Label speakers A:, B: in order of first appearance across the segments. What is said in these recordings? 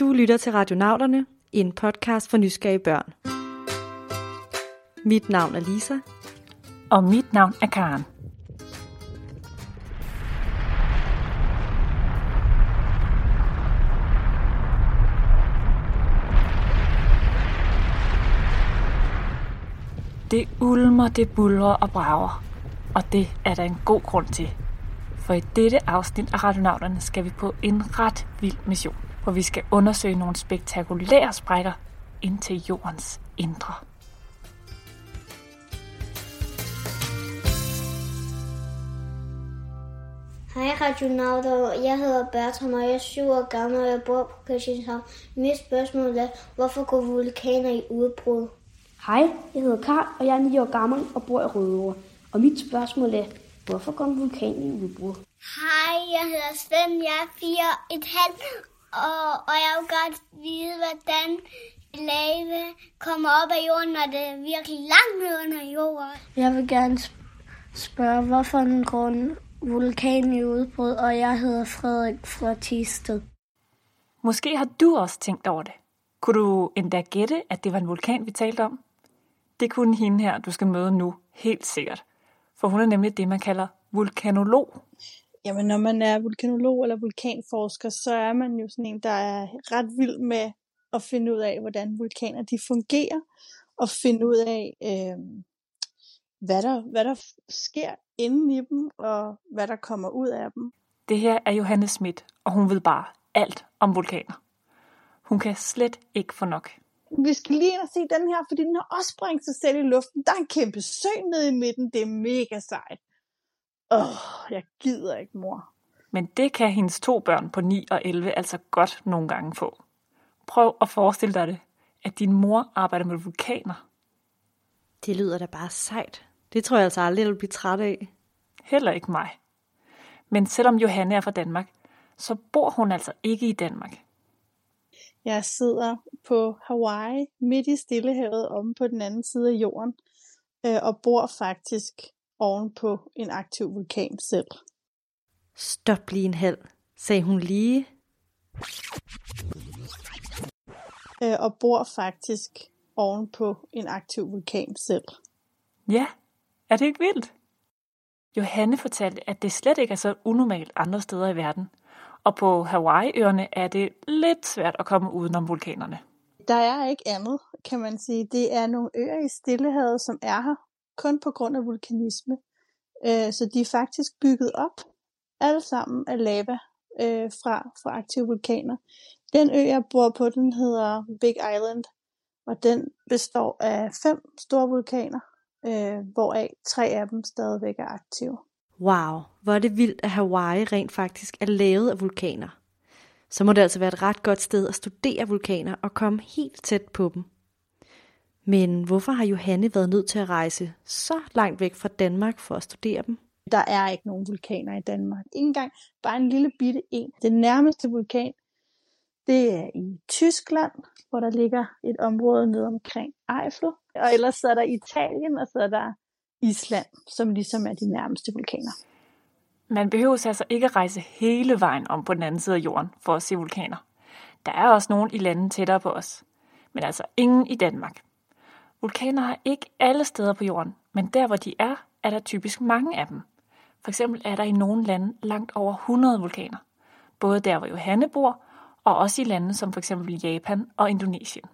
A: Du lytter til Radionauterne, en podcast for nysgerrige børn. Mit navn er Lisa.
B: Og mit navn er Karen. Det ulmer, det bulrer og brager. Og det er der en god grund til. For i dette afsnit af Radionauterne skal vi på en ret vild mission, hvor vi skal undersøge nogle spektakulære sprækker ind til jordens indre.
C: Hej radionauter, jeg hedder Bertram, og jeg er syv år gammel, og jeg bor på Christianshavn. Mit spørgsmål er, hvorfor går vulkaner i udbrud?
D: Hej, jeg hedder Karl, og jeg er 9 år gammel og bor i Rødovre. Og mit spørgsmål er, hvorfor går en vulkan i udbrud?
E: Hej, jeg hedder Svend, jeg er fire et halvt, og, og jeg vil godt vide, hvordan lave kommer op af jorden, når det er virkelig langt ned under jorden.
F: Jeg vil gerne spørge, hvorfor en grund vulkan i udbrud, og jeg hedder Frederik fra Tisted.
B: Måske har du også tænkt over det. Kunne du endda gætte, at det var en vulkan, vi talte om? Det kunne hende her, du skal møde nu, helt sikkert. For hun er nemlig det, man kalder vulkanolog.
G: Jamen, når man er vulkanolog eller vulkanforsker, så er man jo sådan en, der er ret vild med at finde ud af, hvordan vulkaner de fungerer, og finde ud af, øh, hvad, der, hvad der sker inde i dem, og hvad der kommer ud af dem.
B: Det her er Johanne Schmidt, og hun ved bare alt om vulkaner. Hun kan slet ikke få nok.
G: Vi skal lige ind og se den her, fordi den har også sprængt sig selv i luften. Der er en kæmpe sø nede i midten. Det er mega sejt. Åh, jeg gider ikke, mor.
B: Men det kan hendes to børn på 9 og 11 altså godt nogle gange få. Prøv at forestille dig det, at din mor arbejder med vulkaner.
A: Det lyder da bare sejt. Det tror jeg altså aldrig, jeg vil blive træt af.
B: Heller ikke mig. Men selvom Johanne er fra Danmark, så bor hun altså ikke i Danmark.
G: Jeg sidder på Hawaii, midt i Stillehavet, om på den anden side af jorden, øh, og bor faktisk oven på en aktiv vulkan selv.
A: Stop lige en halv, sagde hun lige.
G: Øh, og bor faktisk oven på en aktiv vulkan selv.
B: Ja, er det ikke vildt? Johanne fortalte, at det slet ikke er så unormalt andre steder i verden. Og på Hawaii-øerne er det lidt svært at komme udenom vulkanerne.
G: Der er ikke andet, kan man sige. Det er nogle øer i Stillehavet, som er her kun på grund af vulkanisme. Øh, så de er faktisk bygget op alle sammen af lava øh, fra, fra aktive vulkaner. Den ø, jeg bor på, den hedder Big Island, og den består af fem store vulkaner, øh, hvoraf tre af dem stadigvæk er aktive.
A: Wow, hvor er det vildt, at Hawaii rent faktisk er lavet af vulkaner. Så må det altså være et ret godt sted at studere vulkaner og komme helt tæt på dem. Men hvorfor har Johanne været nødt til at rejse så langt væk fra Danmark for at studere dem?
G: Der er ikke nogen vulkaner i Danmark. Ikke engang bare en lille bitte en. Den nærmeste vulkan, det er i Tyskland, hvor der ligger et område nede omkring Eifel. Og ellers så er der Italien, og så er der Island, som ligesom er de nærmeste vulkaner.
B: Man behøver altså ikke at rejse hele vejen om på den anden side af jorden for at se vulkaner. Der er også nogle i lande tættere på os, men altså ingen i Danmark. Vulkaner er ikke alle steder på jorden, men der hvor de er, er der typisk mange af dem. For eksempel er der i nogle lande langt over 100 vulkaner. Både der hvor Johanne bor, og også i lande som for eksempel Japan og Indonesien.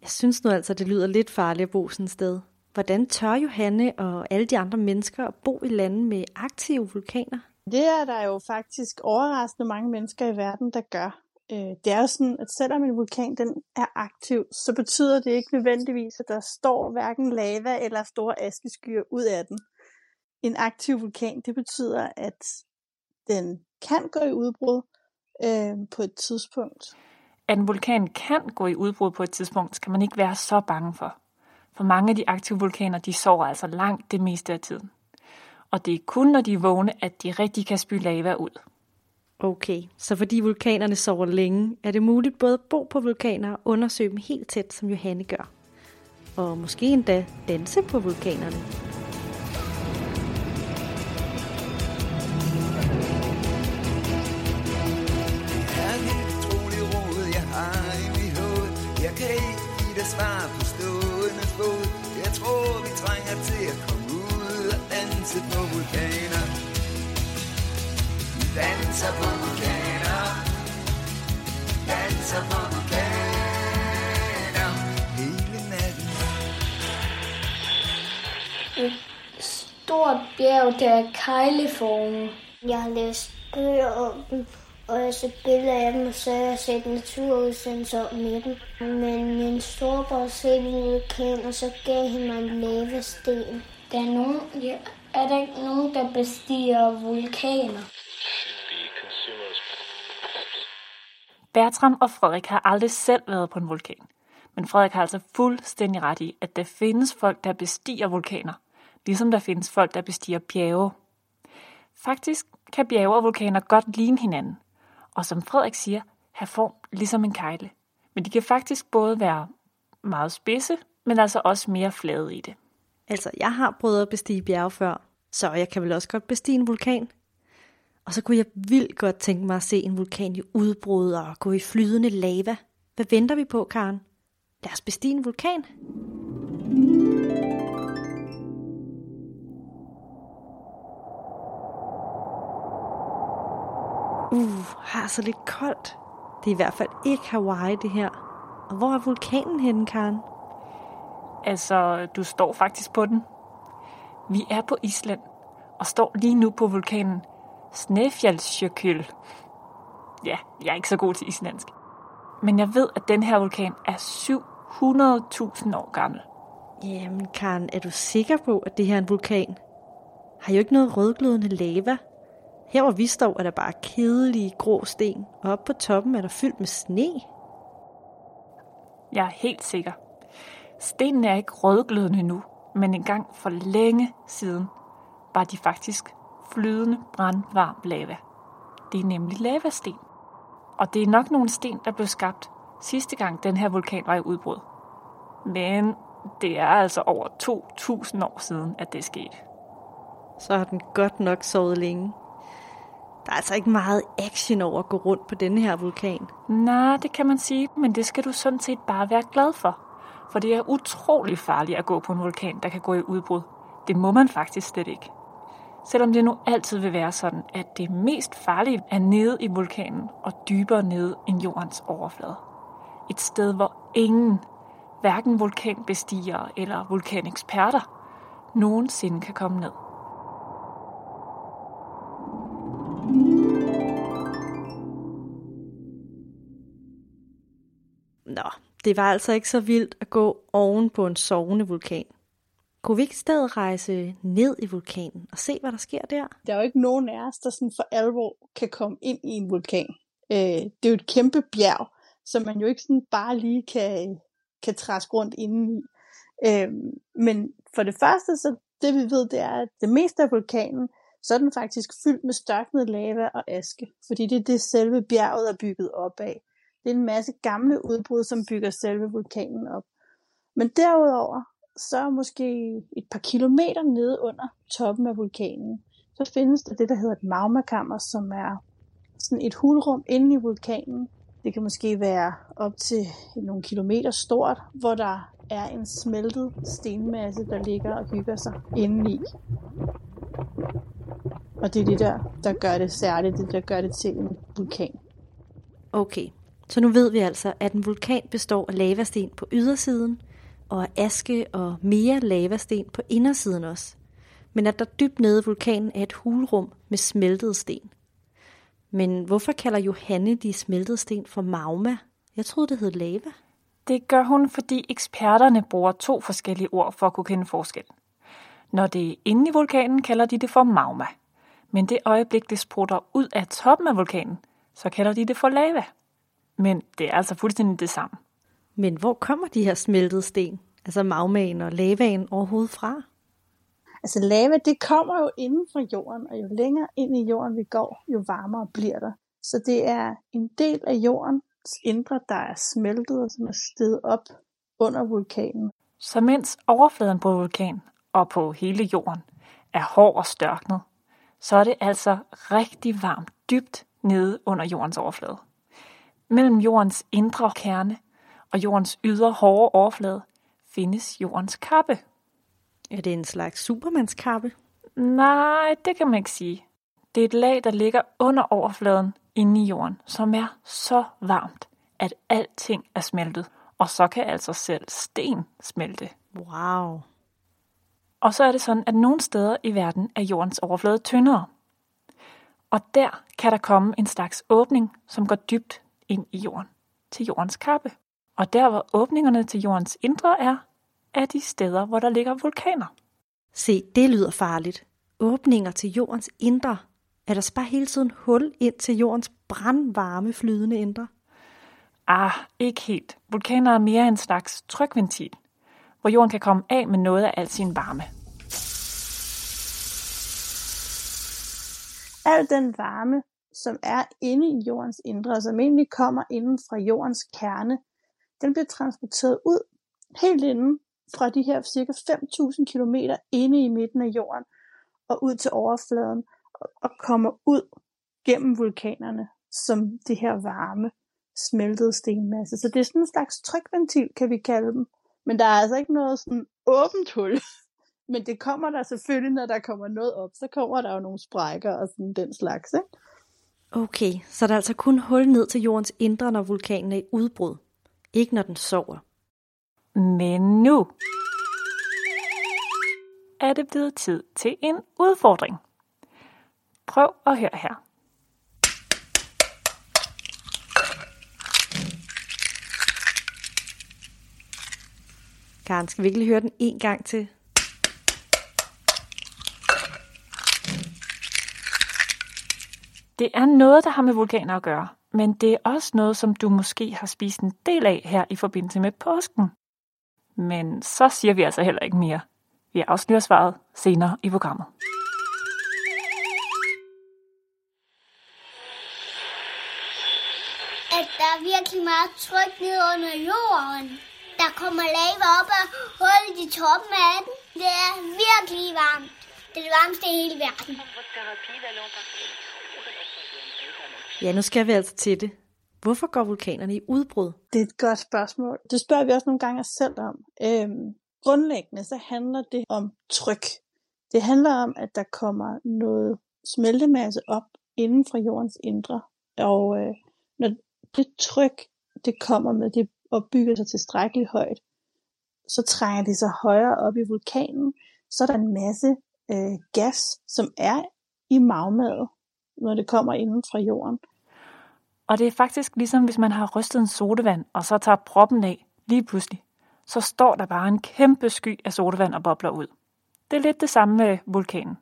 A: Jeg synes nu altså, det lyder lidt farligt at bo sådan et sted. Hvordan tør Johanne og alle de andre mennesker at bo i lande med aktive vulkaner?
G: Det er der jo faktisk overraskende mange mennesker i verden, der gør øh, Det er jo sådan, at selvom en vulkan den er aktiv, så betyder det ikke nødvendigvis, at der står hverken lava eller store askeskyer ud af den. En aktiv vulkan, det betyder, at den kan gå i udbrud øh, på et tidspunkt.
B: At en vulkan kan gå i udbrud på et tidspunkt, skal man ikke være så bange for. For mange af de aktive vulkaner, de sover altså langt det meste af tiden. Og det er kun, når de er vågne, at de rigtig kan spy lava ud.
A: Okay, så fordi vulkanerne sover længe, er det muligt både at bo på vulkaner og undersøge dem helt tæt, som Johanne gør. Og måske endda danse på vulkanerne.
H: er på stående fod. Jeg tror, vi trænger til at komme ud og danse på vulkaner. Danser på vulkaner. Danser på vulkaner. Hele natten.
F: Et stort bjerg, der er kejleformet.
C: Jeg har læst bøger om dem, og jeg set billeder af dem, og så har jeg set naturudsendelser med dem. Men min storebror set en vulkan, og så gav han mig en lavasten.
F: Der er, nogen, ja, er der ikke nogen, der bestiger vulkaner?
B: Bertram og Frederik har aldrig selv været på en vulkan. Men Frederik har altså fuldstændig ret i, at der findes folk, der bestiger vulkaner, ligesom der findes folk, der bestiger bjerge. Faktisk kan bjerge og vulkaner godt ligne hinanden, og som Frederik siger, have form ligesom en kejle. Men de kan faktisk både være meget spidse, men altså også mere flade i det.
A: Altså, jeg har prøvet at bestige bjerge før, så jeg kan vel også godt bestige en vulkan. Og så kunne jeg vildt godt tænke mig at se en vulkan i udbrud og gå i flydende lava. Hvad venter vi på, Karen? Lad os bestige en vulkan. Uh, har så lidt koldt. Det er i hvert fald ikke Hawaii, det her. Og hvor er vulkanen henne, Karen?
B: Altså, du står faktisk på den. Vi er på Island og står lige nu på vulkanen Snæfjallsjökull. Ja, jeg er ikke så god til islandsk. Men jeg ved, at den her vulkan er 700.000 år gammel.
A: Jamen, Karen, er du sikker på, at det her er en vulkan? Har jo ikke noget rødglødende lava. Her hvor vi står, er der bare kedelige grå sten, og oppe på toppen er der fyldt med sne.
B: Jeg er helt sikker. Stenene er ikke rødglødende nu, men engang for længe siden var de faktisk flydende brandvarm lava. Det er nemlig lavasten. Og det er nok nogle sten, der blev skabt sidste gang den her vulkan var i udbrud. Men det er altså over 2.000 år siden, at det skete.
A: Så har den godt nok sovet længe. Der er altså ikke meget action over at gå rundt på denne her vulkan.
B: Nej, det kan man sige, men det skal du sådan set bare være glad for. For det er utrolig farligt at gå på en vulkan, der kan gå i udbrud. Det må man faktisk slet ikke. Selvom det nu altid vil være sådan, at det mest farlige er nede i vulkanen og dybere nede end jordens overflade. Et sted, hvor ingen, hverken vulkanbestigere eller vulkaneksperter, nogensinde kan komme ned.
A: Nå, det var altså ikke så vildt at gå oven på en sovende vulkan. Kunne vi ikke stedet rejse ned i vulkanen og se, hvad der sker der?
G: Der er jo ikke nogen af os, der sådan for alvor kan komme ind i en vulkan. Øh, det er jo et kæmpe bjerg, som man jo ikke sådan bare lige kan, kan træske rundt inden i. Øh, men for det første, så det vi ved, det er, at det meste af vulkanen, så er den faktisk fyldt med størknet lava og aske, fordi det er det selve bjerget er bygget op af. Det er en masse gamle udbrud, som bygger selve vulkanen op. Men derudover, så måske et par kilometer nede under toppen af vulkanen, så findes der det, der hedder et magmakammer, som er sådan et hulrum inde i vulkanen. Det kan måske være op til nogle kilometer stort, hvor der er en smeltet stenmasse, der ligger og hygger sig indeni. Og det er det der, der gør det særligt, det der gør det til en vulkan.
A: Okay, så nu ved vi altså, at en vulkan består af lavasten på ydersiden, og aske og mere lavasten på indersiden også. Men at der dybt nede i vulkanen er et hulrum med smeltede sten. Men hvorfor kalder Johanne de smeltede sten for magma? Jeg troede, det hed lava.
B: Det gør hun, fordi eksperterne bruger to forskellige ord for at kunne kende forskel. Når det er inde i vulkanen, kalder de det for magma. Men det øjeblik, det sprutter ud af toppen af vulkanen, så kalder de det for lava. Men det er altså fuldstændig det samme.
A: Men hvor kommer de her smeltede sten, altså magmaen og lavaen overhovedet fra?
G: Altså lava, det kommer jo inden fra jorden, og jo længere ind i jorden vi går, jo varmere bliver der. Så det er en del af jordens indre, der er smeltet og som er steget op under vulkanen.
B: Så mens overfladen på vulkan og på hele jorden er hård og størknet, så er det altså rigtig varmt dybt nede under jordens overflade. Mellem jordens indre kerne og jordens ydre hårde overflade findes jordens kappe.
A: Er det en slags supermandskappe?
B: Nej, det kan man ikke sige. Det er et lag, der ligger under overfladen inde i jorden, som er så varmt, at alting er smeltet. Og så kan altså selv sten smelte.
A: Wow.
B: Og så er det sådan, at nogle steder i verden er jordens overflade tyndere. Og der kan der komme en slags åbning, som går dybt ind i jorden, til jordens kappe. Og der, hvor åbningerne til jordens indre er, er de steder, hvor der ligger vulkaner.
A: Se, det lyder farligt. Åbninger til jordens indre. Er der så bare hele tiden hul ind til jordens brandvarme flydende indre?
B: Ah, ikke helt. Vulkaner er mere en slags trykventil, hvor jorden kan komme af med noget af al sin varme.
G: Al den varme, som er inde i jordens indre, og som egentlig kommer inden fra jordens kerne, den bliver transporteret ud helt inden fra de her cirka 5.000 km inde i midten af jorden og ud til overfladen og kommer ud gennem vulkanerne som det her varme smeltede stenmasse. Så det er sådan en slags trykventil, kan vi kalde dem. Men der er altså ikke noget sådan åbent hul. Men det kommer der selvfølgelig, når der kommer noget op. Så kommer der jo nogle sprækker og sådan den slags. Ikke?
A: Okay, så der er altså kun hul ned til jordens indre, når vulkanen er i udbrud. Ikke når den sover.
B: Men nu er det blevet tid til en udfordring. Prøv at høre her.
A: Karen, skal vi ikke lige høre den en gang til?
B: Det er noget, der har med vulkaner at gøre, men det er også noget, som du måske har spist en del af her i forbindelse med påsken. Men så siger vi altså heller ikke mere. Vi afslører svaret senere i programmet.
E: At der er virkelig meget tryk ned under jorden. Der kommer lava op og hullet i toppen af den. Det er virkelig varmt. Det er det varmeste i hele verden.
A: Ja, nu skal vi altså til det. Hvorfor går vulkanerne i udbrud?
G: Det er et godt spørgsmål. Det spørger vi også nogle gange os selv om. Øhm, grundlæggende så handler det om tryk. Det handler om, at der kommer noget smeltemasse op inden fra jordens indre. Og øh, når det tryk, det kommer med, det opbygger sig tilstrækkeligt højt, så trænger det sig højere op i vulkanen, så er der en masse øh, gas, som er i magmaet, når det kommer inden fra jorden.
B: Og det er faktisk ligesom, hvis man har rystet en sodavand, og så tager proppen af lige pludselig, så står der bare en kæmpe sky af sodavand og bobler ud. Det er lidt det samme med vulkanen.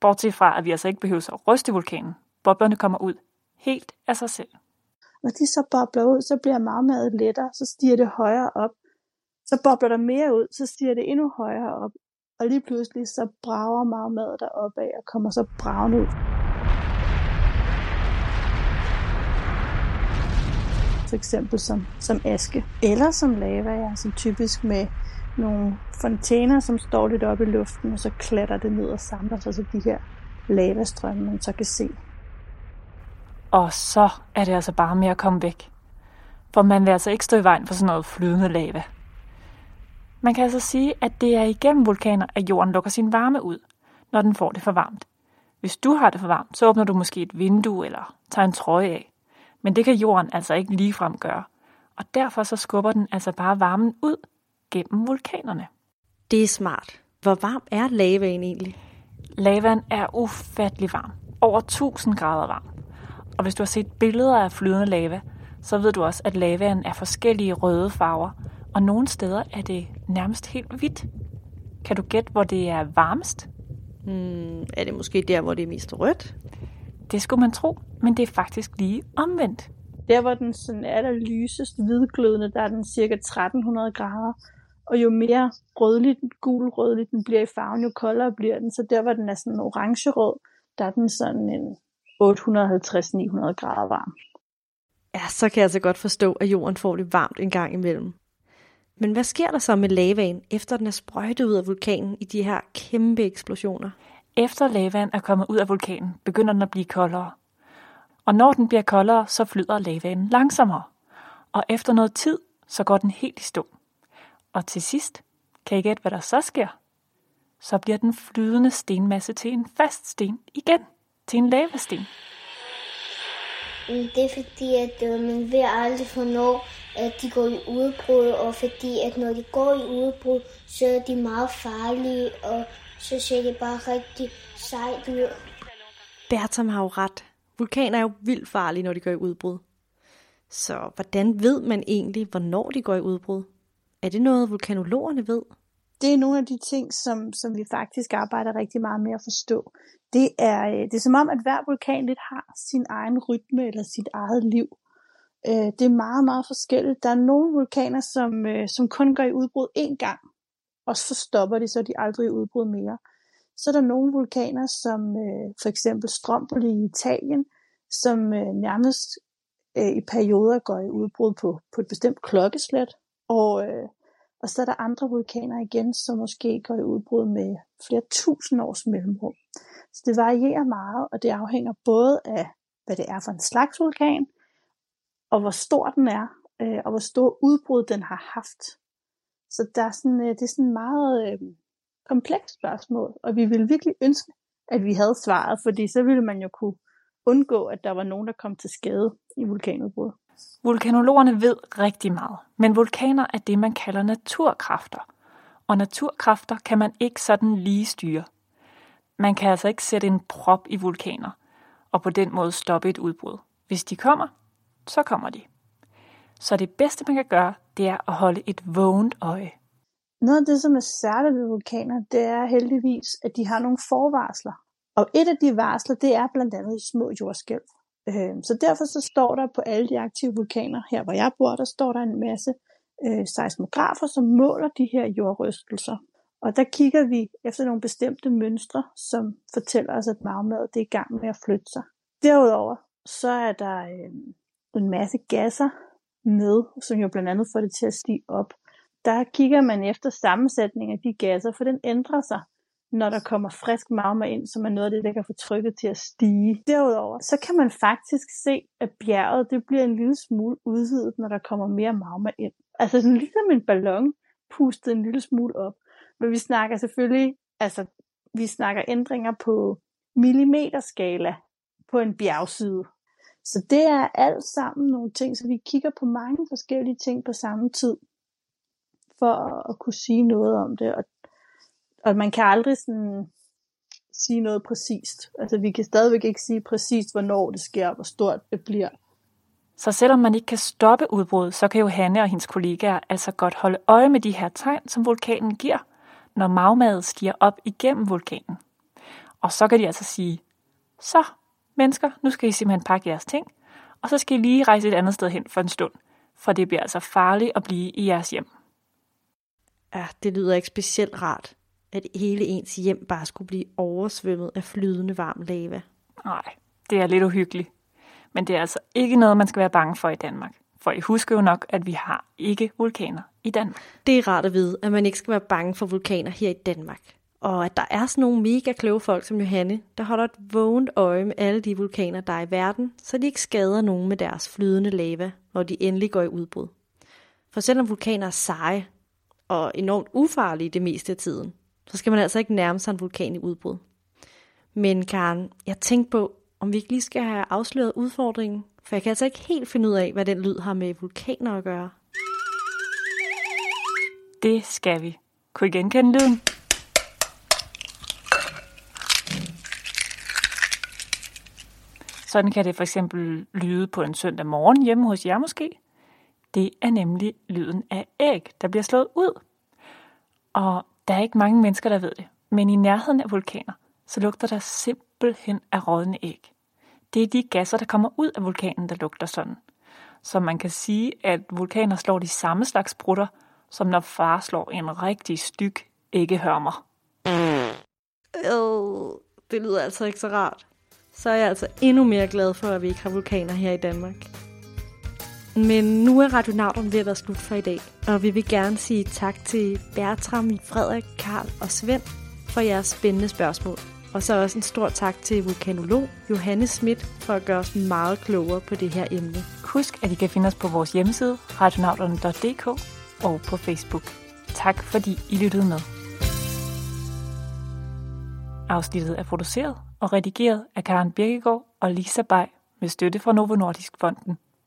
B: Bortset fra, at vi altså ikke behøver at ryste vulkanen. Boblerne kommer ud helt af sig selv.
G: Når de så bobler ud, så bliver magmaet lettere, så stiger det højere op. Så bobler der mere ud, så stiger det endnu højere op. Og lige pludselig så brager magmaet deroppe af og kommer så bravende ud. For eksempel som, som aske. Eller som lava, ja, som typisk med nogle fontæner, som står lidt oppe i luften, og så klatter det ned og samler sig så de her lavastrømme, man så kan se.
B: Og så er det altså bare med at komme væk. For man vil altså ikke stå i vejen for sådan noget flydende lava. Man kan altså sige, at det er igennem vulkaner, at jorden lukker sin varme ud, når den får det for varmt. Hvis du har det for varmt, så åbner du måske et vindue eller tager en trøje af. Men det kan jorden altså ikke ligefrem gøre. Og derfor så skubber den altså bare varmen ud gennem vulkanerne.
A: Det er smart. Hvor varm er lavaen egentlig?
B: Lavaen er ufattelig varm. Over 1000 grader varm. Og hvis du har set billeder af flydende lava, så ved du også, at lavaen er forskellige røde farver, og nogle steder er det nærmest helt hvidt. Kan du gætte, hvor det er varmest?
A: Hmm, er det måske der, hvor det er mest rødt?
B: Det skulle man tro, men det er faktisk lige omvendt.
G: Der, hvor den sådan er der lysest hvidglødende, der er den cirka 1300 grader. Og jo mere rødlig, gul-rødlig den bliver i farven, jo koldere bliver den. Så der, hvor den er sådan orange-rød, der er den sådan en 850-900 grader varm.
A: Ja, så kan jeg altså godt forstå, at jorden får det varmt en gang imellem. Men hvad sker der så med lavaen, efter den er sprøjtet ud af vulkanen i de her kæmpe eksplosioner?
B: Efter lavaen er kommet ud af vulkanen, begynder den at blive koldere. Og når den bliver koldere, så flyder lavaen langsommere. Og efter noget tid, så går den helt i stå. Og til sidst, kan I gætte, hvad der så sker? Så bliver den flydende stenmasse til en fast sten igen, til en lavasten.
C: Det er fordi, at øh, man ved aldrig hvornår, at de går i udbrud, og fordi, at når de går i udbrud, så er de meget farlige, og så ser det bare rigtig sejt ud.
A: Bertram har jo ret. Vulkaner er jo vildt farlige, når de går i udbrud. Så hvordan ved man egentlig, hvornår de går i udbrud? Er det noget, vulkanologerne ved?
G: Det er nogle af de ting, som, som vi faktisk arbejder rigtig meget med at forstå. Det er, øh, det er som om, at hver vulkan lidt har sin egen rytme eller sit eget liv. Øh, det er meget, meget forskelligt. Der er nogle vulkaner, som, øh, som kun går i udbrud én gang, og så stopper de, så de aldrig udbrud mere. Så er der nogle vulkaner, som øh, for eksempel Stromboli i Italien, som øh, nærmest øh, i perioder går i udbrud på, på et bestemt klokkeslæt. Og, og så er der andre vulkaner igen, som måske går i udbrud med flere tusind års mellemrum. Så det varierer meget, og det afhænger både af, hvad det er for en slags vulkan, og hvor stor den er, øh, og hvor stor udbrud den har haft. Så der er sådan, øh, det er sådan meget øh, komplekst spørgsmål, og vi ville virkelig ønske, at vi havde svaret, fordi så ville man jo kunne undgå, at der var nogen, der kom til skade i vulkanudbrud.
B: Vulkanologerne ved rigtig meget, men vulkaner er det, man kalder naturkræfter. Og naturkræfter kan man ikke sådan lige styre. Man kan altså ikke sætte en prop i vulkaner, og på den måde stoppe et udbrud. Hvis de kommer, så kommer de. Så det bedste, man kan gøre, det er at holde et vågent øje.
G: Noget af det, som er særligt ved vulkaner, det er heldigvis, at de har nogle forvarsler. Og et af de varsler, det er blandt andet i små jordskælv. Øhm, så derfor så står der på alle de aktive vulkaner, her hvor jeg bor, der står der en masse øh, seismografer, som måler de her jordrystelser. Og der kigger vi efter nogle bestemte mønstre, som fortæller os, at magmaet det er i gang med at flytte sig. Derudover så er der øh, en masse gasser med, som jo blandt andet får det til at stige op. Der kigger man efter sammensætningen af de gasser, for den ændrer sig, når der kommer frisk magma ind, som er noget af det, der kan få trykket til at stige. Derudover, så kan man faktisk se, at bjerget det bliver en lille smule udvidet, når der kommer mere magma ind. Altså sådan ligesom en ballon pustet en lille smule op. Men vi snakker selvfølgelig, altså vi snakker ændringer på millimeterskala på en bjergside. Så det er alt sammen nogle ting, så vi kigger på mange forskellige ting på samme tid, for at kunne sige noget om det. Og, og man kan aldrig sådan sige noget præcist. Altså vi kan stadigvæk ikke sige præcist, hvornår det sker, hvor stort det bliver.
B: Så selvom man ikke kan stoppe udbruddet, så kan jo Hanne og hendes kollegaer altså godt holde øje med de her tegn, som vulkanen giver, når magmaet stiger op igennem vulkanen. Og så kan de altså sige, så mennesker, nu skal I simpelthen pakke jeres ting, og så skal I lige rejse et andet sted hen for en stund, for det bliver altså farligt at blive i jeres hjem.
A: Ja, det lyder ikke specielt rart, at hele ens hjem bare skulle blive oversvømmet af flydende varm lava.
B: Nej, det er lidt uhyggeligt. Men det er altså ikke noget, man skal være bange for i Danmark. For I husker jo nok, at vi har ikke vulkaner i Danmark.
A: Det er rart at vide, at man ikke skal være bange for vulkaner her i Danmark. Og at der er sådan nogle mega kloge folk som Johanne, der holder et vågent øje med alle de vulkaner, der er i verden, så de ikke skader nogen med deres flydende lava, når de endelig går i udbrud. For selvom vulkaner er seje og enormt ufarlige det meste af tiden, så skal man altså ikke nærme sig en vulkan i udbrud. Men Karen, jeg tænkte på, om vi ikke lige skal have afsløret udfordringen, for jeg kan altså ikke helt finde ud af, hvad den lyd har med vulkaner at gøre.
B: Det skal vi. Kunne I genkende lyden? Sådan kan det for eksempel lyde på en søndag morgen hjemme hos jer måske. Det er nemlig lyden af æg, der bliver slået ud. Og der er ikke mange mennesker, der ved det. Men i nærheden af vulkaner, så lugter der simpelthen af rådne æg. Det er de gasser, der kommer ud af vulkanen, der lugter sådan. Så man kan sige, at vulkaner slår de samme slags brutter, som når far slår en rigtig styk æggehørmer.
A: Øh, det lyder altså ikke så rart. Så er jeg altså endnu mere glad for, at vi ikke har vulkaner her i Danmark. Men nu er Radionauten ved at være slut for i dag, og vi vil gerne sige tak til Bertram, Frederik, Karl og Svend for jeres spændende spørgsmål. Og så også en stor tak til vulkanolog Johanne Schmidt for at gøre os meget klogere på det her emne.
B: Husk, at I kan finde os på vores hjemmeside, radionauterne.dk og på Facebook. Tak fordi I lyttede med. Afsnittet er produceret og redigeret af Karen Birkegaard og Lisa Bay med støtte fra Novo Nordisk Fonden.